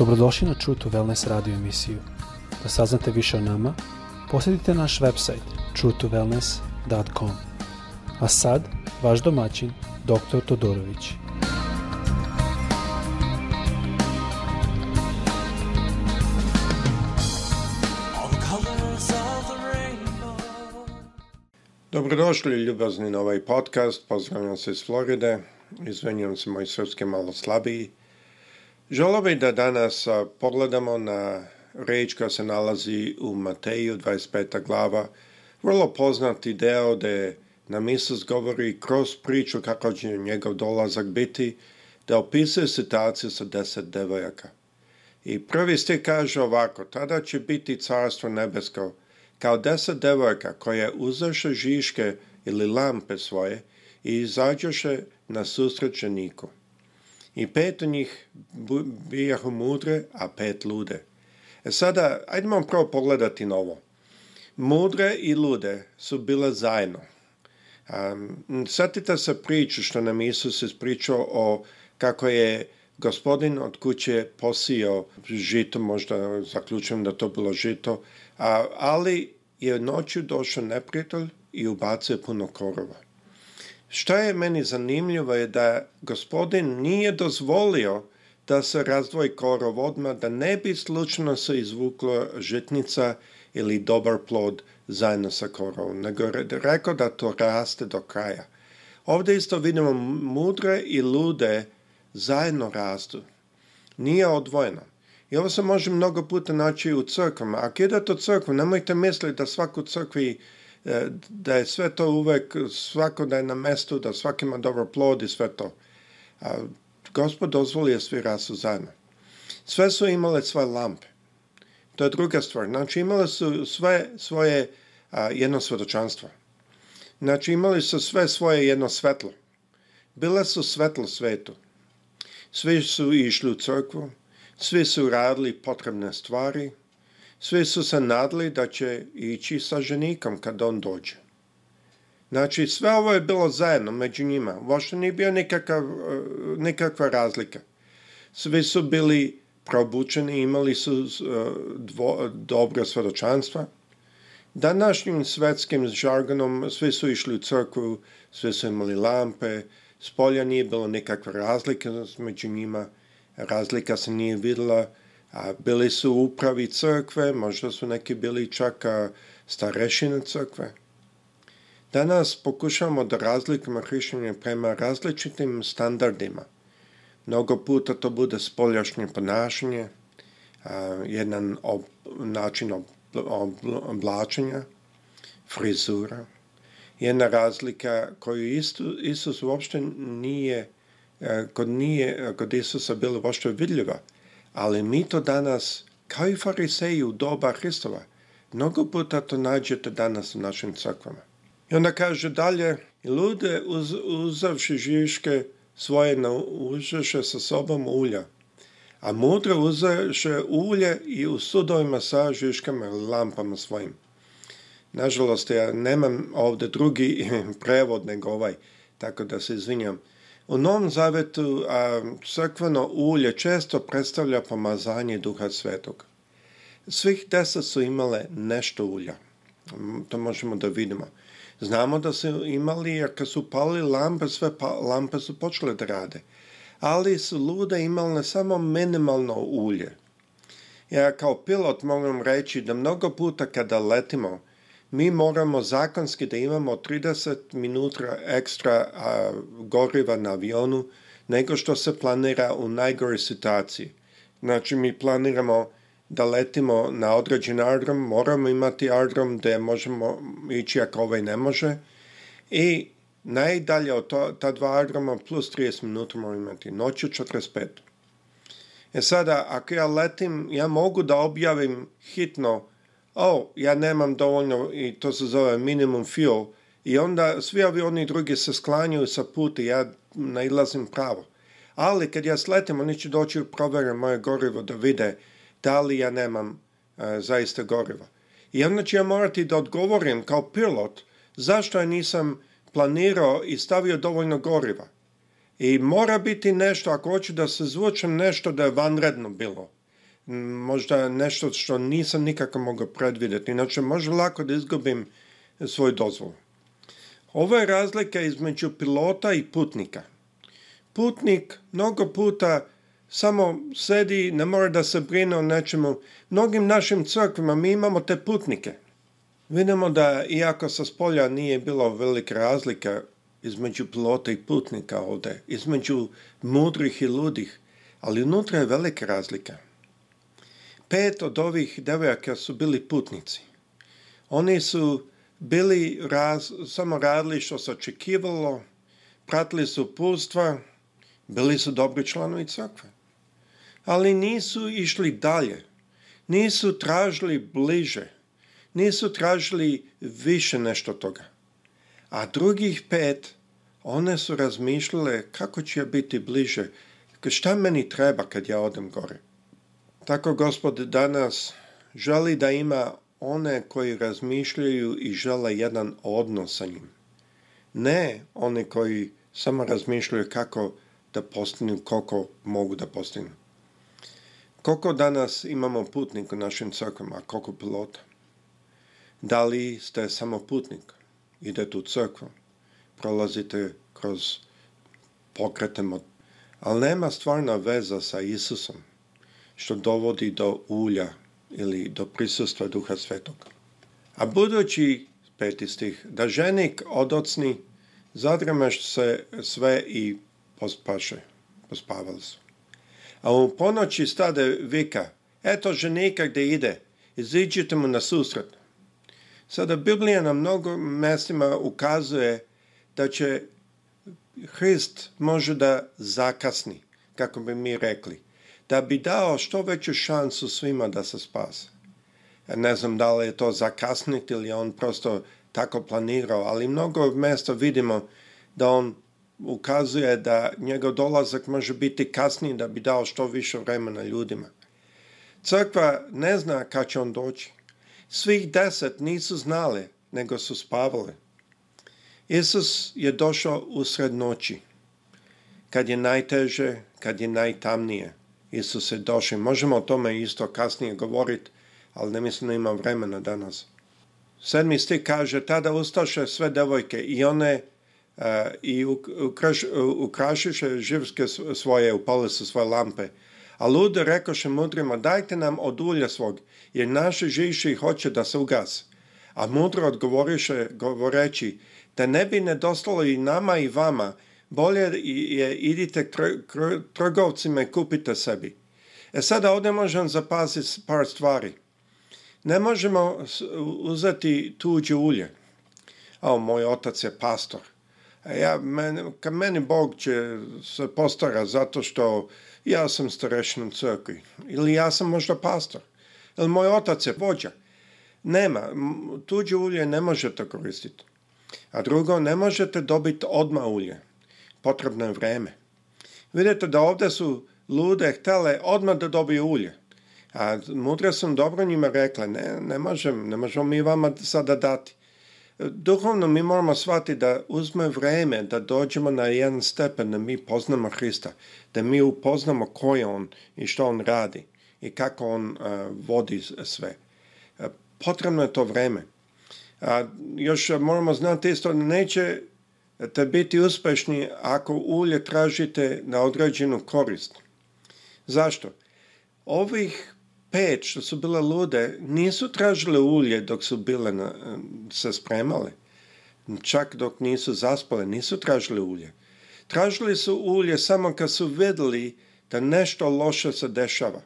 Dobrodošli na True to Wellness radio emisiju. Da saznate više o nama, posjetite naš website truetowellness.com. A sad, vaš domaćin, dr. Todorović. Dobrodošli ljubazni na ovaj podcast, pozdravljam se iz Floride, izvenjam se moj srpski malo slabiji, Želo bi da danas pogledamo na reč koja se nalazi u Mateju 25. glava, vrlo poznati deo gde nam Isus govori kroz priču kako će njegov dolazak biti, da opisuje situaciju sa deset devojaka. I prvi ste kaže ovako, tada će biti carstvo nebesko, kao deset devojaka koje uzeše žiške ili lampe svoje i izađoše na susrećeniku i pet od njih bijahu mudre, a pet lude. E sada, ajdemo prvo pogledati novo. Mudre i lude su bila zajedno. Um, Sjetite se priču što nam Isus ispričao o kako je gospodin od kuće posio žito, možda zaključujem da to bilo žito, a, ali je noću došao neprijatelj i ubacio puno korova. Što je meni zanimljivo je da gospodin nije dozvolio da se razdvoji korov odmah, da ne bi slučajno se izvuklo žitnica ili dobar plod zajedno sa korovom, nego je rekao da to raste do kraja. Ovde isto vidimo mudre i lude zajedno rastu. Nije odvojeno. I ovo se može mnogo puta naći u crkvama. Ako idete u crkvu, nemojte misliti da svaku crkvi E, da je sve to uvek, svako da je na mestu, da svaki ima dobro plod i sve to. A, gospod dozvoli je svi rasu zajedno. Sve su imale svoje lampe. To je druga stvar. Znači, imale su sve svoje a, jedno svedočanstvo. Znači, imali su sve svoje jedno svetlo. Bila su svetlo svetu. Svi su išli u crkvu, svi su radili potrebne stvari – Svi su se nadli da će ići sa ženikom kad on dođe. Znači, sve ovo je bilo zajedno među njima. Uopšte nije bio nikakav, eh, nikakva razlika. Svi su bili probučeni, imali su eh, dvo, dobro svedočanstva. Današnjim svetskim žargonom svi su išli u crkvu, svi su imali lampe, spolja nije bilo nikakva razlika među njima, razlika se nije videla, a bili su upravi crkve, možda su neki bili čak starešine crkve. Danas pokušamo da razlikujemo hrišćanje prema različitim standardima. Mnogo puta to bude spoljašnje ponašanje, jedan ob, način ob, ob, oblačenja, frizura. Jedna razlika koju Isu, Isus uopšte nije, e, kod, nije, kod Isusa bila uopšte vidljiva – Ali mi to danas, kao i fariseji u doba Hristova, mnogo puta to nađete danas u našim crkvama. I onda kaže dalje, lude uz, uzavši žiške svoje naužeše sa sobom ulja, a mudro uzeše ulje i u sudovima sa žiškama lampama svojim. Nažalost, ja nemam ovde drugi prevod nego ovaj, tako da se izvinjam. U Novom Zavetu a, crkveno ulje često predstavlja pomazanje Duha Svetog. Svih deset su imale nešto ulja. To možemo da vidimo. Znamo da su imali, jer kad su palili lampe, sve pa, lampe su počele da rade. Ali su lude imale samo minimalno ulje. Ja kao pilot mogu vam reći da mnogo puta kada letimo, mi moramo zakonski da imamo 30 minuta ekstra a, goriva na avionu nego što se planira u najgore situaciji. Znači, mi planiramo da letimo na određen aerodrom, moramo imati aerodrom gde možemo ići ako ovaj ne može i najdalje od to, ta dva aerodroma plus 30 minuta moramo imati, noću 45. E sada, ako ja letim, ja mogu da objavim hitno o, oh, ja nemam dovoljno i to se zove minimum fuel i onda svi ovi oni drugi se sklanjaju sa puta, ja nailazim pravo. Ali kad ja sletim, oni će doći i provere moje gorivo da vide da li ja nemam e, zaista goriva. I onda ću ja morati da odgovorim kao pilot zašto ja nisam planirao i stavio dovoljno goriva. I mora biti nešto, ako hoću da se zvučem nešto da je vanredno bilo možda nešto što nisam nikako mogao predvideti. Inače, može lako da izgubim svoju dozvolu. Ovo je razlika između pilota i putnika. Putnik mnogo puta samo sedi, ne mora da se brine o nečemu. Mnogim našim crkvima mi imamo te putnike. Vidimo da, iako sa spolja nije bilo velika razlika između pilota i putnika ovdje, između mudrih i ludih, ali unutra je velika razlika pet od ovih devojaka su bili putnici. Oni su bili raz, samo radili što se očekivalo, pratili su upustva, bili su dobri članovi crkve. Ali nisu išli dalje, nisu tražili bliže, nisu tražili više nešto toga. A drugih pet, one su razmišljale kako će biti bliže, šta meni treba kad ja odem gore. Tako gospod danas želi da ima one koji razmišljaju i žele jedan odnos sa njim. Ne one koji samo razmišljaju kako da postignu, koliko mogu da postignu. Koliko danas imamo putnik u našim crkvama, a koliko pilota? Da li ste samo putnik? Idete u crkvu, prolazite kroz pokrete, ali nema stvarna veza sa Isusom što dovodi do ulja ili do prisustva Duha Svetog. A budući, peti stih, da ženik odocni, zadremaš se sve i pospaše, pospavali su. A u ponoći stade vika, eto ženika gde ide, iziđite mu na susret. Sada Biblija na mnogo mestima ukazuje da će Hrist može da zakasni, kako bi mi rekli da bi dao što veću šansu svima da se spase. Ne znam da li je to zakasniti ili on prosto tako planirao, ali mnogo mesta vidimo da on ukazuje da njegov dolazak može biti kasniji da bi dao što više vremena ljudima. Crkva ne zna kad će on doći. Svih deset nisu znali, nego su spavali. Isus je došao usred noći, kad je najteže, kad je najtamnije. Isuse došli. Možemo o tome isto kasnije govoriti, ali ne mislim da imam vremena danas. Sedmi stih kaže, tada ustaše sve devojke i one e, i ukraš, ukrašiše živske svoje, upale su svoje lampe. A lude rekoše mudrima, dajte nam od ulja svog, jer naši žiši hoće da se ugase. A mudro odgovoriše govoreći, da ne bi nedostalo i nama i vama, bolje je idite tr tr trgovcima i kupite sebi. E sada ovdje možemo zapaziti par stvari. Ne možemo uzeti tuđe ulje. A moj otac je pastor. A ja, men, ka meni Bog će se postara zato što ja sam starešnom crkvi. Ili ja sam možda pastor. Ili moj otac je vođa. Nema, tuđe ulje ne možete koristiti. A drugo, ne možete dobiti odmah ulje. Potrebno je vreme. Vidite da ovde su lude htele odmah da dobiju ulje. A mudra sam dobro njima rekla, ne, ne možem, ne možemo mi vama sada dati. Duhovno mi moramo shvatiti da uzme vreme da dođemo na jedan stepen da mi poznamo Hrista, da mi upoznamo ko je On i što On radi i kako On a, e, vodi sve. E, potrebno je to vreme. A, još moramo znati isto, neće da biti uspešni ako ulje tražite na određenu korist. Zašto? Ovih pet što su bile lude nisu tražile ulje dok su bile na, se spremale. Čak dok nisu zaspale, nisu tražile ulje. Tražili su ulje samo kad su videli da nešto loše se dešava.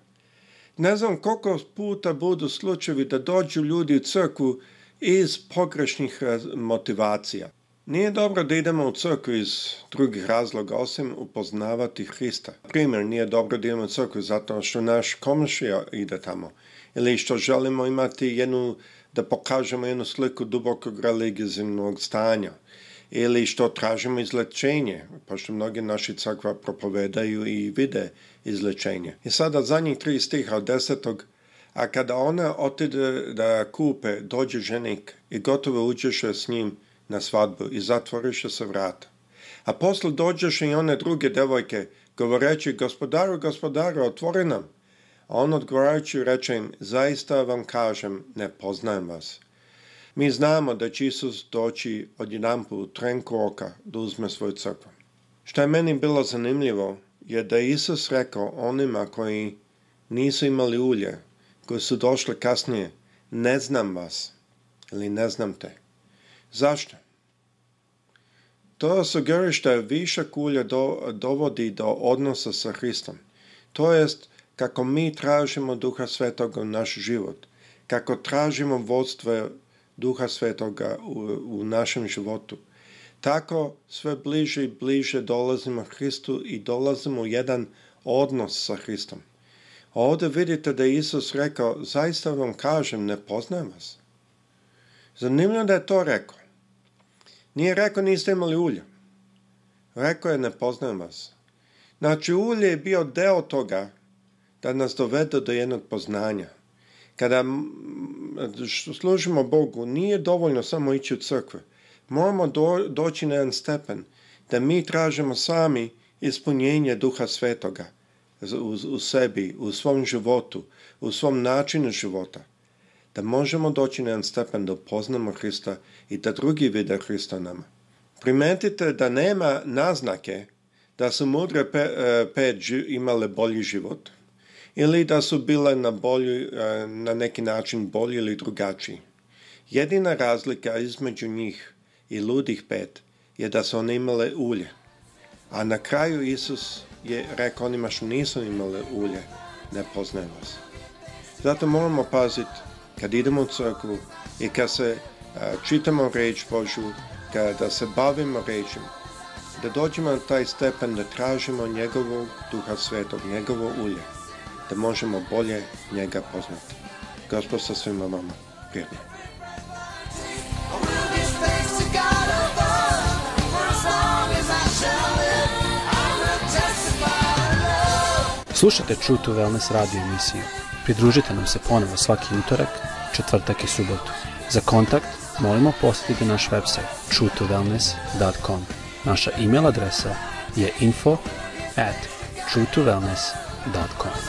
Ne znam koliko puta budu slučajevi da dođu ljudi u crku iz pogrešnih motivacija. Nije dobro da idemo u crkvu iz drugih razloga, osim upoznavati Hrista. Primjer, nije dobro da idemo u crkvu zato što naš komšija ide tamo. Ili što želimo imati jednu, da pokažemo jednu sliku dubokog religijzivnog stanja. Ili što tražimo izlečenje, pošto mnogi naši crkva propovedaju i vide izlečenje. I sada zadnjih tri stiha od desetog a kada ona otide da kupe, dođe ženik i gotovo uđeše s njim, na svadbu i zatvoriše se vrata. A posle dođeše i one druge devojke, govoreći, gospodaru, gospodaru, otvori nam. A on odgovarajući reče im, zaista vam kažem, ne poznajem vas. Mi znamo da će Isus doći odjedanput u trenku oka da uzme svoju crkvu. Što je meni bilo zanimljivo je da je Isus rekao onima koji nisu imali ulje, koji su došli kasnije, ne znam vas ili ne znam te. Zašto? To sugerište višak ulja do, dovodi do odnosa sa Hristom, to jest kako mi tražimo Duha Svetoga u naš život, kako tražimo vodstvo Duha Svetoga u, u našem životu. Tako sve bliže i bliže dolazimo Hristu i dolazimo u jedan odnos sa Hristom. Ovde vidite da je Isus rekao, zaista vam kažem, ne poznajem vas. Zanimljivo da je to rekao. Nije rekao niste imali ulja. Rekao je ne poznajem vas. Znači ulje je bio deo toga da nas dovede do jednog poznanja. Kada što služimo Bogu, nije dovoljno samo ići u crkve. Moramo do, doći na jedan stepen da mi tražimo sami ispunjenje Duha Svetoga u, u sebi, u svom životu, u svom načinu života da možemo doći na jedan stepen da poznamo Hrista i da drugi vide Hrista nama. Primetite da nema naznake da su mudre pe, e, pet imale bolji život ili da su bile na, bolji, e, na neki način bolji ili drugačiji. Jedina razlika između njih i ludih pet je da su one imale ulje. A na kraju Isus je rekao onima što nisu imale ulje, ne poznaje vas. Zato moramo paziti kad idemo u crkvu i kad se čitamo reč Božu, kada se bavimo rečima, da dođemo na taj stepen da tražimo njegovog duha svetog, njegovo ulje, da možemo bolje njega poznati. Gospod sa svima vama. prijatno. Slušate True to Wellness radio emisiju. Pridružite nam se ponovo svaki utorak, četvrtak i subotu. Za kontakt molimo posjetiti naš website truetowellness.com. Naša email adresa je info at truetowellness.com.